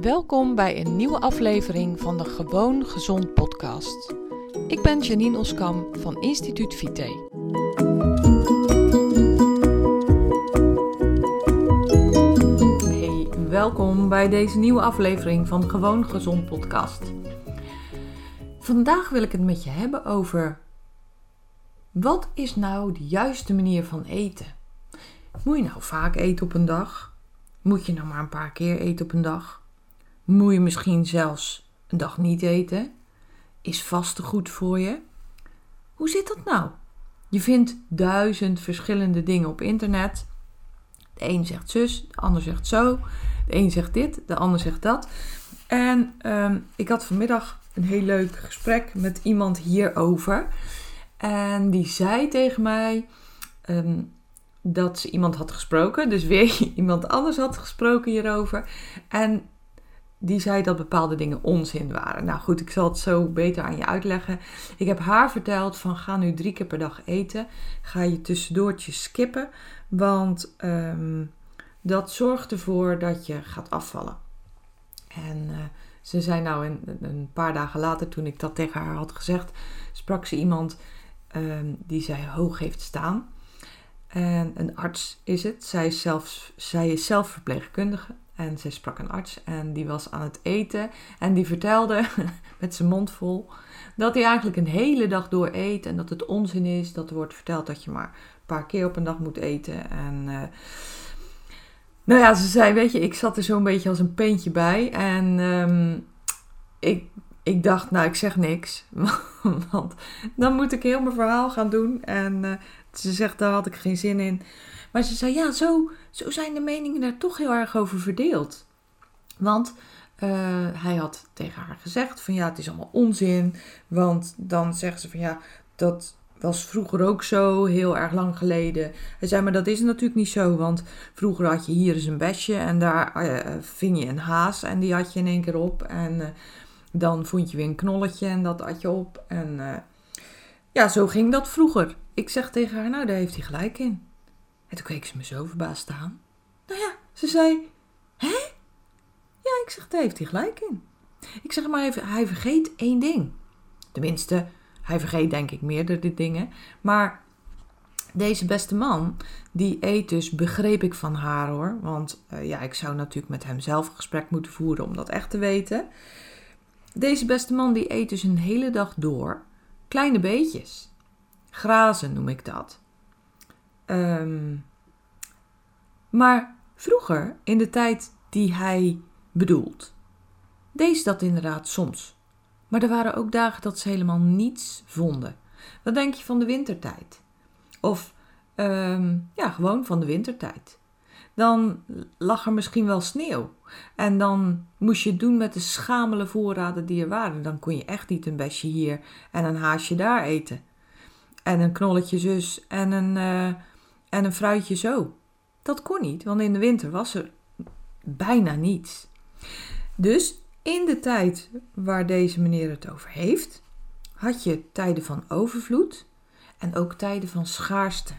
Welkom bij een nieuwe aflevering van de Gewoon Gezond podcast. Ik ben Janine Oskam van Instituut Vite. Hey, welkom bij deze nieuwe aflevering van Gewoon Gezond podcast. Vandaag wil ik het met je hebben over wat is nou de juiste manier van eten? Moet je nou vaak eten op een dag? Moet je nou maar een paar keer eten op een dag? Moet je misschien zelfs een dag niet eten? Is vasten goed voor je? Hoe zit dat nou? Je vindt duizend verschillende dingen op internet. De een zegt zus, de ander zegt zo. De een zegt dit, de ander zegt dat. En um, ik had vanmiddag een heel leuk gesprek met iemand hierover. En die zei tegen mij um, dat ze iemand had gesproken. Dus weer iemand anders had gesproken hierover. En die zei dat bepaalde dingen onzin waren. Nou goed, ik zal het zo beter aan je uitleggen. Ik heb haar verteld van ga nu drie keer per dag eten. Ga je tussendoortjes skippen. Want um, dat zorgt ervoor dat je gaat afvallen. En uh, ze zei nou een, een, paar dagen later, toen ik dat tegen haar had gezegd, sprak ze iemand um, die zij hoog heeft staan. En een arts is het. Zij is zelf, zij is zelf verpleegkundige. En zij sprak een arts en die was aan het eten. En die vertelde met zijn mond vol dat hij eigenlijk een hele dag door eet. En dat het onzin is. Dat er wordt verteld dat je maar een paar keer op een dag moet eten. En uh, nou ja, ze zei, weet je, ik zat er zo'n beetje als een peentje bij. En um, ik, ik dacht, nou, ik zeg niks. Want dan moet ik heel mijn verhaal gaan doen. En uh, ze zegt, daar had ik geen zin in. Maar ze zei, ja, zo, zo zijn de meningen daar toch heel erg over verdeeld. Want uh, hij had tegen haar gezegd van ja, het is allemaal onzin. Want dan zeggen ze van ja, dat was vroeger ook zo, heel erg lang geleden. Hij zei, maar dat is natuurlijk niet zo. Want vroeger had je hier eens een besje en daar uh, ving je een haas en die had je in één keer op. En uh, dan vond je weer een knolletje en dat had je op. En ja, zo ging dat vroeger. Ik zeg tegen haar, nou daar heeft hij gelijk in. En toen keek ze me zo verbaasd aan. Nou ja, ze zei, hè? Ja, ik zeg, daar heeft hij gelijk in. Ik zeg, maar hij, hij vergeet één ding. Tenminste, hij vergeet denk ik meerdere dingen. Maar deze beste man, die eet dus, begreep ik van haar hoor. Want uh, ja, ik zou natuurlijk met hem zelf een gesprek moeten voeren om dat echt te weten. Deze beste man, die eet dus een hele dag door. Kleine beetjes. Grazen noem ik dat. Um, maar vroeger, in de tijd die hij bedoelt, deed ze dat inderdaad soms. Maar er waren ook dagen dat ze helemaal niets vonden. Wat denk je van de wintertijd? Of um, ja, gewoon van de wintertijd. Dan lag er misschien wel sneeuw. En dan moest je het doen met de schamele voorraden die er waren. Dan kon je echt niet een besje hier en een haasje daar eten. En een knolletje zus en een, uh, en een fruitje zo. Dat kon niet, want in de winter was er bijna niets. Dus in de tijd waar deze meneer het over heeft, had je tijden van overvloed en ook tijden van schaarste.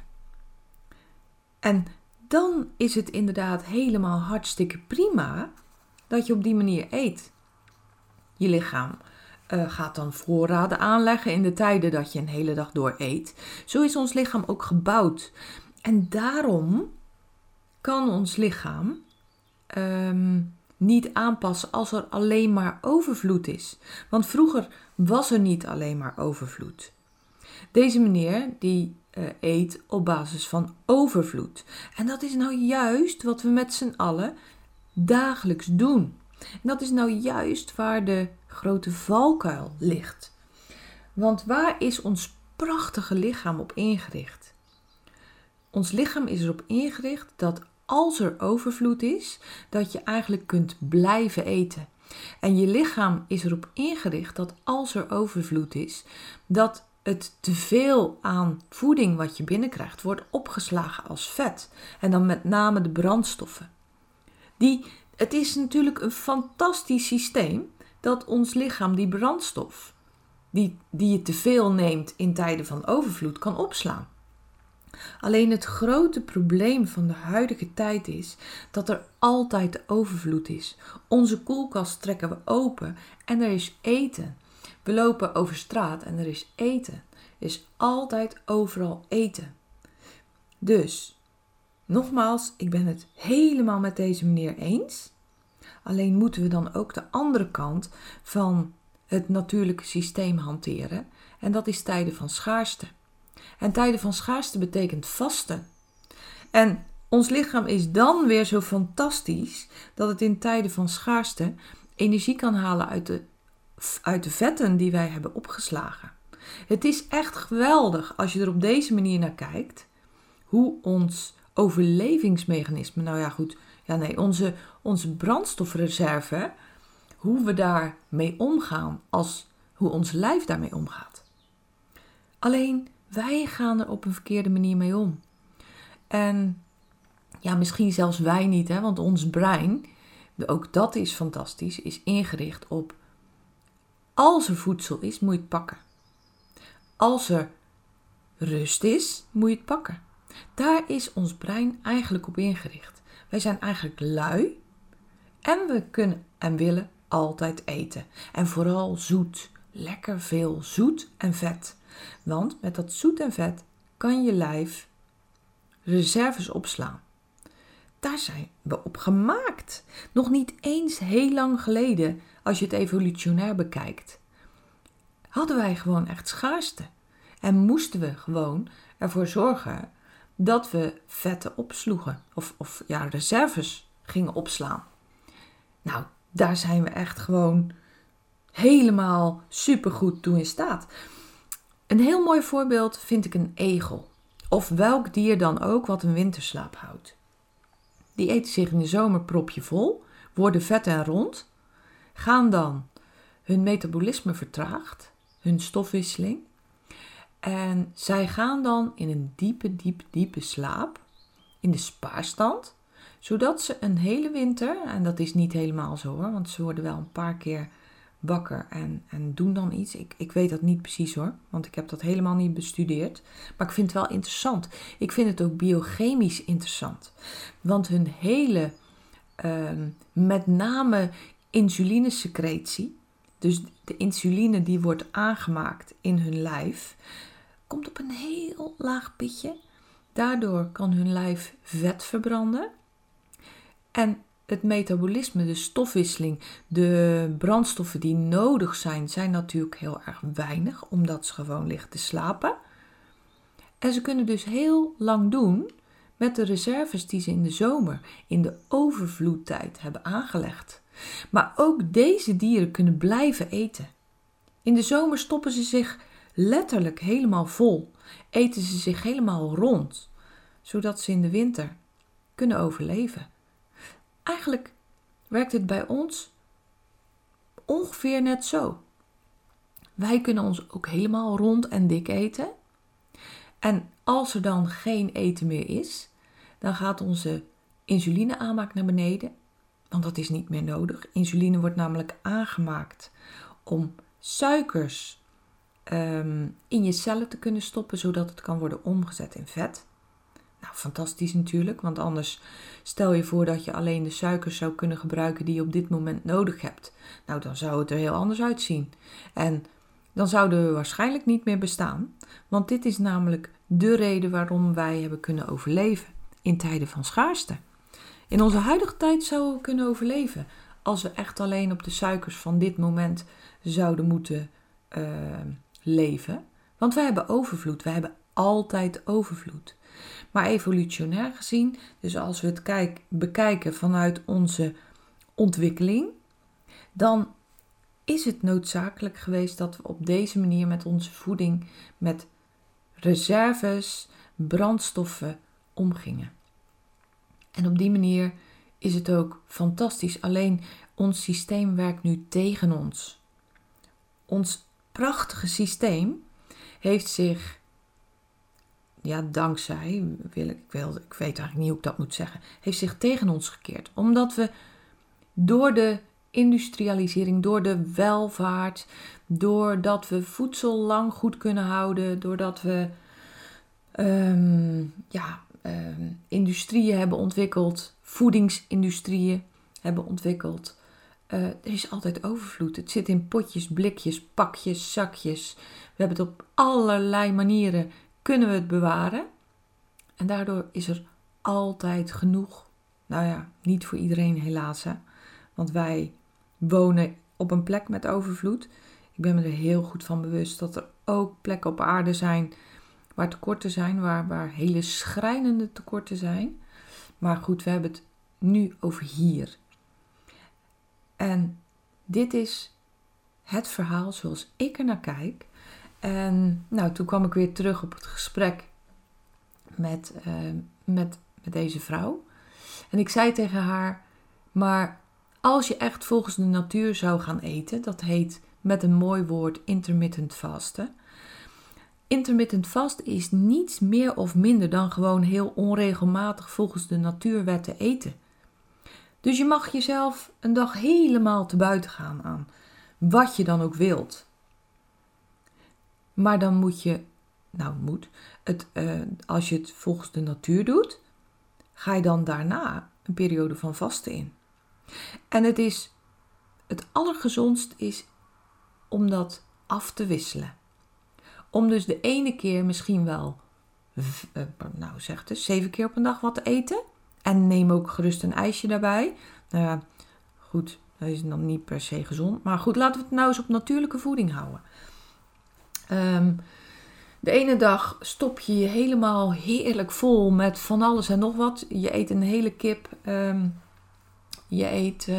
En dan is het inderdaad helemaal hartstikke prima dat je op die manier eet. Je lichaam uh, gaat dan voorraden aanleggen in de tijden dat je een hele dag door eet. Zo is ons lichaam ook gebouwd. En daarom kan ons lichaam um, niet aanpassen als er alleen maar overvloed is. Want vroeger was er niet alleen maar overvloed. Deze meneer die uh, eet op basis van overvloed. En dat is nou juist wat we met z'n allen dagelijks doen. En dat is nou juist waar de grote valkuil ligt. Want waar is ons prachtige lichaam op ingericht? Ons lichaam is erop ingericht dat als er overvloed is, dat je eigenlijk kunt blijven eten. En je lichaam is erop ingericht dat als er overvloed is, dat het teveel aan voeding wat je binnenkrijgt wordt opgeslagen als vet. En dan met name de brandstoffen. Die, het is natuurlijk een fantastisch systeem dat ons lichaam die brandstof, die, die je teveel neemt in tijden van overvloed, kan opslaan. Alleen het grote probleem van de huidige tijd is dat er altijd overvloed is. Onze koelkast trekken we open en er is eten. We lopen over straat en er is eten. Er is altijd overal eten. Dus, nogmaals, ik ben het helemaal met deze meneer eens. Alleen moeten we dan ook de andere kant van het natuurlijke systeem hanteren. En dat is tijden van schaarste. En tijden van schaarste betekent vasten. En ons lichaam is dan weer zo fantastisch dat het in tijden van schaarste energie kan halen uit de, uit de vetten die wij hebben opgeslagen. Het is echt geweldig als je er op deze manier naar kijkt, hoe ons overlevingsmechanisme, nou ja goed, ja nee, onze, onze brandstofreserve, hoe we daarmee omgaan, als hoe ons lijf daarmee omgaat. Alleen wij gaan er op een verkeerde manier mee om. En ja, misschien zelfs wij niet, hè, want ons brein, ook dat is fantastisch, is ingericht op als er voedsel is, moet je het pakken. Als er rust is, moet je het pakken. Daar is ons brein eigenlijk op ingericht. Wij zijn eigenlijk lui en we kunnen en willen altijd eten. En vooral zoet. Lekker veel zoet en vet. Want met dat zoet en vet kan je lijf reserves opslaan. Daar zijn we op gemaakt. Nog niet eens heel lang geleden, als je het evolutionair bekijkt, hadden wij gewoon echt schaarste. En moesten we gewoon ervoor zorgen dat we vetten opsloegen. Of, of ja, reserves gingen opslaan. Nou, daar zijn we echt gewoon helemaal supergoed toe in staat. Een heel mooi voorbeeld vind ik een egel. Of welk dier dan ook wat een winterslaap houdt. Die eten zich in de zomer propje vol, worden vet en rond, gaan dan hun metabolisme vertraagd, hun stofwisseling. En zij gaan dan in een diepe, diepe, diepe slaap, in de spaarstand, zodat ze een hele winter, en dat is niet helemaal zo hoor, want ze worden wel een paar keer wakker en, en doen dan iets. Ik, ik weet dat niet precies hoor, want ik heb dat helemaal niet bestudeerd. Maar ik vind het wel interessant. Ik vind het ook biochemisch interessant. Want hun hele, uh, met name insulinesecretie, dus de insuline die wordt aangemaakt in hun lijf, komt op een heel laag pitje. Daardoor kan hun lijf vet verbranden. En het metabolisme, de stofwisseling, de brandstoffen die nodig zijn, zijn natuurlijk heel erg weinig, omdat ze gewoon liggen te slapen. En ze kunnen dus heel lang doen met de reserves die ze in de zomer, in de overvloedtijd hebben aangelegd. Maar ook deze dieren kunnen blijven eten. In de zomer stoppen ze zich letterlijk helemaal vol, eten ze zich helemaal rond, zodat ze in de winter kunnen overleven. Eigenlijk werkt het bij ons ongeveer net zo. Wij kunnen ons ook helemaal rond en dik eten. En als er dan geen eten meer is, dan gaat onze insulineaanmaak naar beneden. Want dat is niet meer nodig. Insuline wordt namelijk aangemaakt om suikers um, in je cellen te kunnen stoppen, zodat het kan worden omgezet in vet. Nou, fantastisch natuurlijk, want anders stel je voor dat je alleen de suikers zou kunnen gebruiken die je op dit moment nodig hebt. Nou, dan zou het er heel anders uitzien. En dan zouden we waarschijnlijk niet meer bestaan, want dit is namelijk de reden waarom wij hebben kunnen overleven in tijden van schaarste. In onze huidige tijd zouden we kunnen overleven als we echt alleen op de suikers van dit moment zouden moeten uh, leven. Want wij hebben overvloed, wij hebben altijd overvloed. Maar evolutionair gezien, dus als we het kijk, bekijken vanuit onze ontwikkeling, dan is het noodzakelijk geweest dat we op deze manier met onze voeding, met reserves, brandstoffen omgingen. En op die manier is het ook fantastisch. Alleen ons systeem werkt nu tegen ons. Ons prachtige systeem heeft zich ja, dankzij, wil ik, wil, ik weet eigenlijk niet hoe ik dat moet zeggen, heeft zich tegen ons gekeerd. Omdat we door de industrialisering, door de welvaart, doordat we voedsel lang goed kunnen houden, doordat we ehm, ja, ehm, industrieën hebben ontwikkeld, voedingsindustrieën hebben ontwikkeld. Eh, er is altijd overvloed. Het zit in potjes, blikjes, pakjes, zakjes. We hebben het op allerlei manieren kunnen we het bewaren. En daardoor is er altijd genoeg. Nou ja, niet voor iedereen helaas. Hè? Want wij wonen op een plek met overvloed. Ik ben me er heel goed van bewust dat er ook plekken op aarde zijn waar tekorten zijn, waar, waar hele schrijnende tekorten zijn. Maar goed, we hebben het nu over hier. En dit is het verhaal zoals ik er naar kijk. En nou, toen kwam ik weer terug op het gesprek met, uh, met, met deze vrouw. En ik zei tegen haar, maar als je echt volgens de natuur zou gaan eten, dat heet met een mooi woord intermittent vasten. Intermittent vast is niets meer of minder dan gewoon heel onregelmatig volgens de natuurwetten eten. Dus je mag jezelf een dag helemaal te buiten gaan aan wat je dan ook wilt. Maar dan moet je, nou moet, het, uh, als je het volgens de natuur doet, ga je dan daarna een periode van vasten in. En het is, het allergezondst is om dat af te wisselen. Om dus de ene keer misschien wel, uh, nou zeg dus, zeven keer op een dag wat te eten. En neem ook gerust een ijsje daarbij. Ja, goed, dat is dan niet per se gezond. Maar goed, laten we het nou eens op natuurlijke voeding houden. Um, de ene dag stop je je helemaal heerlijk vol met van alles en nog wat. Je eet een hele kip. Um, je eet uh,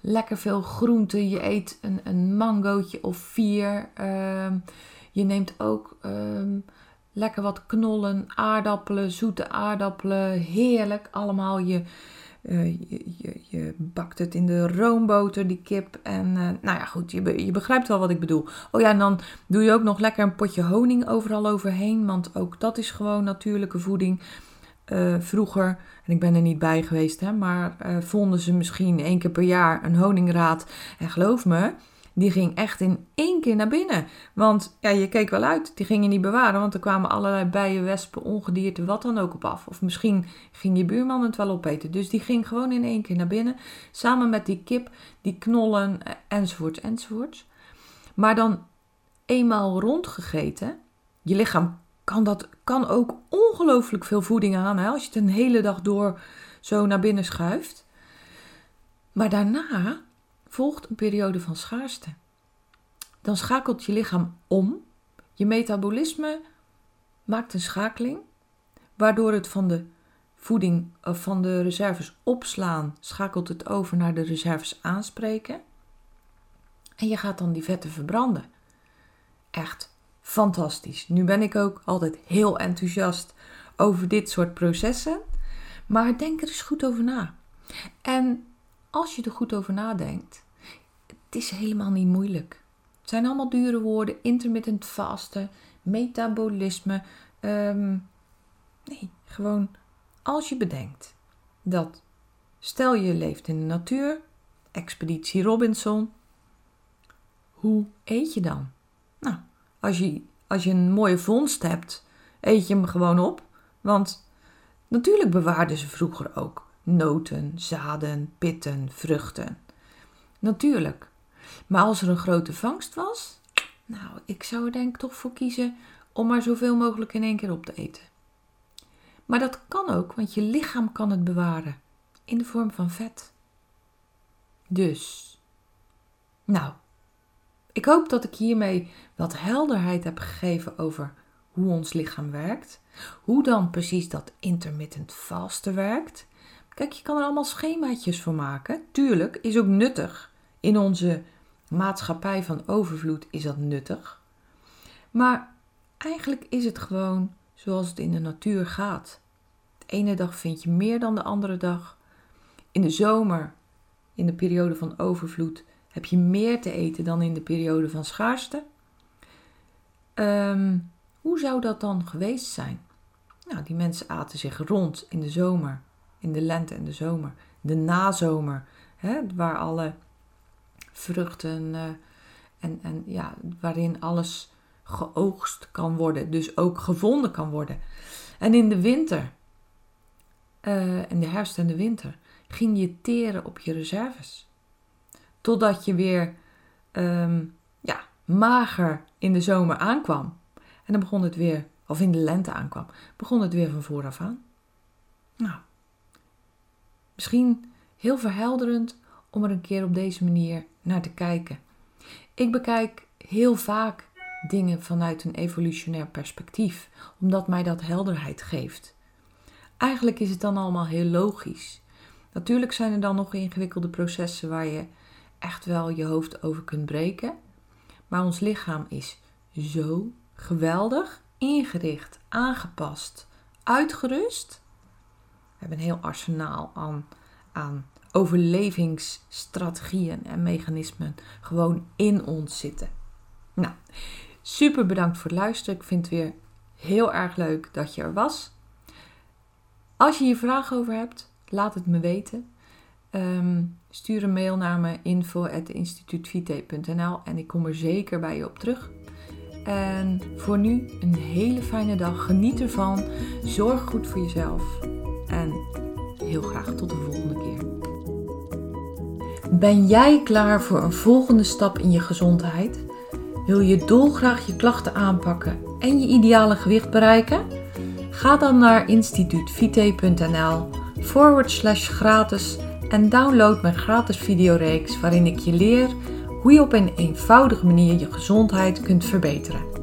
lekker veel groenten. Je eet een, een mangootje of vier. Um, je neemt ook lekker wat knollen, aardappelen, zoete aardappelen. Heerlijk. Allemaal je uh, je, je, bakt het in de roomboter, die kip. En uh, nou ja, goed, je, je begrijpt wel wat ik bedoel. Oh ja, en dan doe je ook nog lekker een potje honing overal overheen. Want ook dat is gewoon natuurlijke voeding. Uh, vroeger, en ik ben er niet bij geweest, hè, maar vonden ze misschien één keer per jaar een honingraad. En geloof me, die ging echt in één keer naar binnen. Want ja, je keek wel uit, die ging je niet bewaren, want er kwamen allerlei bijen, wespen, ongedierte, wat dan ook op af. Of misschien ging je buurman het wel opeten. Dus die ging gewoon in één keer naar binnen, samen met die kip, die knollen, eh, enzovoort, enzovoort. Maar dan eenmaal rondgegeten, je lichaam kan, dat, kan ook ongelooflijk veel voeding aan, hè, als je het een hele dag door zo naar binnen schuift. Maar daarna volgt een periode van schaarste. Dan schakelt je lichaam om. Je metabolisme maakt een schakeling, waardoor het van de voeding of van de reserves opslaan, schakelt het over naar de reserves aanspreken. En je gaat dan die vetten verbranden. Echt fantastisch. Nu ben ik ook altijd heel enthousiast over dit soort processen. Maar denk er eens goed over na. En als je er goed over nadenkt, het is helemaal niet moeilijk. Het zijn allemaal dure woorden, intermittent vasten, metabolisme. Um, nee, gewoon als je bedenkt dat, stel je leeft in de natuur, expeditie Robinson, hoe eet je dan? Nou, als je, als je een mooie vondst hebt, eet je hem gewoon op. Want natuurlijk bewaarden ze vroeger ook noten, zaden, pitten, vruchten. Natuurlijk. Maar als er een grote vangst was, nou, ik zou er denk ik toch voor kiezen om maar zoveel mogelijk in één keer op te eten. Maar dat kan ook, want je lichaam kan het bewaren in de vorm van vet. Dus, nou, ik hoop dat ik hiermee wat helderheid heb gegeven over hoe ons lichaam werkt, hoe dan precies dat intermittent vasten werkt Kijk, je kan er allemaal schemaatjes voor maken. Tuurlijk, is ook nuttig. In onze maatschappij van overvloed is dat nuttig. Maar eigenlijk is het gewoon zoals het in de natuur gaat. De ene dag vind je meer dan de andere dag. In de zomer, in de periode van overvloed, heb je meer te eten dan in de periode van schaarste. Um, hoe zou dat dan geweest zijn? Nou, die mensen aten zich rond in de zomer in de lente en de zomer. De nazomer, hè, waar alle vruchten uh, en, en ja, waarin alles geoogst kan worden, dus ook gevonden kan worden. En in de winter, uh, in de herfst en de winter, ging je teren op je reserves. Totdat je weer ehm, ja, mager in de zomer aankwam. En dan begon het weer, of in de lente aankwam, begon het weer van vooraf aan. Nou, misschien heel verhelderend om er een keer op deze manier naar te kijken. Ik bekijk heel vaak dingen vanuit een evolutionair perspectief, omdat mij dat helderheid geeft. Eigenlijk is het dan allemaal heel logisch. Natuurlijk zijn er dan nog ingewikkelde processen waar je echt wel je hoofd over kunt breken. Maar ons lichaam is zo geweldig ingericht, aangepast, uitgerust. We hebben een heel arsenaal aan, aan overlevingsstrategieën en mechanismen gewoon in ons zitten. Nou, super bedankt voor het luisteren. Ik vind het weer heel erg leuk dat je er was. Als je hier vragen over hebt, laat het me weten. Ehm, stuur een mail naar me info.instituutvite.nl en ik kom er zeker bij je op terug. En voor nu een hele fijne dag. Geniet ervan. Zorg goed voor jezelf. En heel graag tot de volgende keer. Ben jij klaar voor een volgende stap in je gezondheid? Wil je dolgraag je klachten aanpakken en je ideale gewicht bereiken? Ga dan naar instituutvite.nl forward slash gratis en download mijn gratis videoreeks waarin ik je leer hoe je op een eenvoudige manier je gezondheid kunt verbeteren.